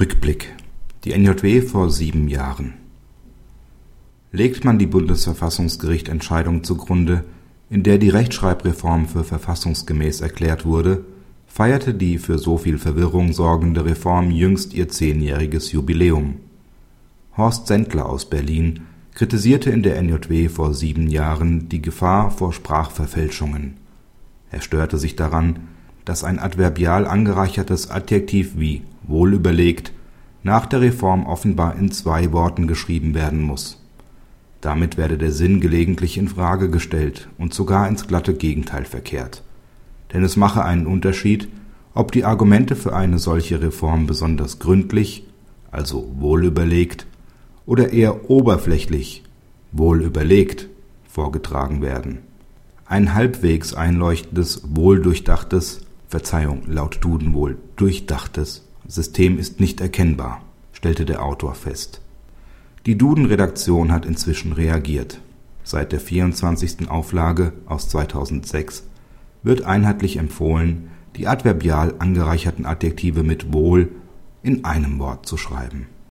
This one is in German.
Rückblick. Die NJW vor sieben Jahren. Legt man die Bundesverfassungsgerichtentscheidung zugrunde, in der die Rechtschreibreform für verfassungsgemäß erklärt wurde, feierte die für so viel Verwirrung sorgende Reform jüngst ihr zehnjähriges Jubiläum. Horst Sendler aus Berlin kritisierte in der NJW vor sieben Jahren die Gefahr vor Sprachverfälschungen. Er störte sich daran, dass ein adverbial angereichertes Adjektiv wie wohlüberlegt nach der Reform offenbar in zwei Worten geschrieben werden muss. Damit werde der Sinn gelegentlich in Frage gestellt und sogar ins glatte Gegenteil verkehrt. Denn es mache einen Unterschied, ob die Argumente für eine solche Reform besonders gründlich, also wohlüberlegt, oder eher oberflächlich, wohlüberlegt, vorgetragen werden. Ein halbwegs einleuchtendes, wohldurchdachtes Verzeihung, laut Duden wohl durchdachtes System ist nicht erkennbar, stellte der Autor fest. Die Duden-Redaktion hat inzwischen reagiert. Seit der 24. Auflage aus 2006 wird einheitlich empfohlen, die adverbial angereicherten Adjektive mit wohl in einem Wort zu schreiben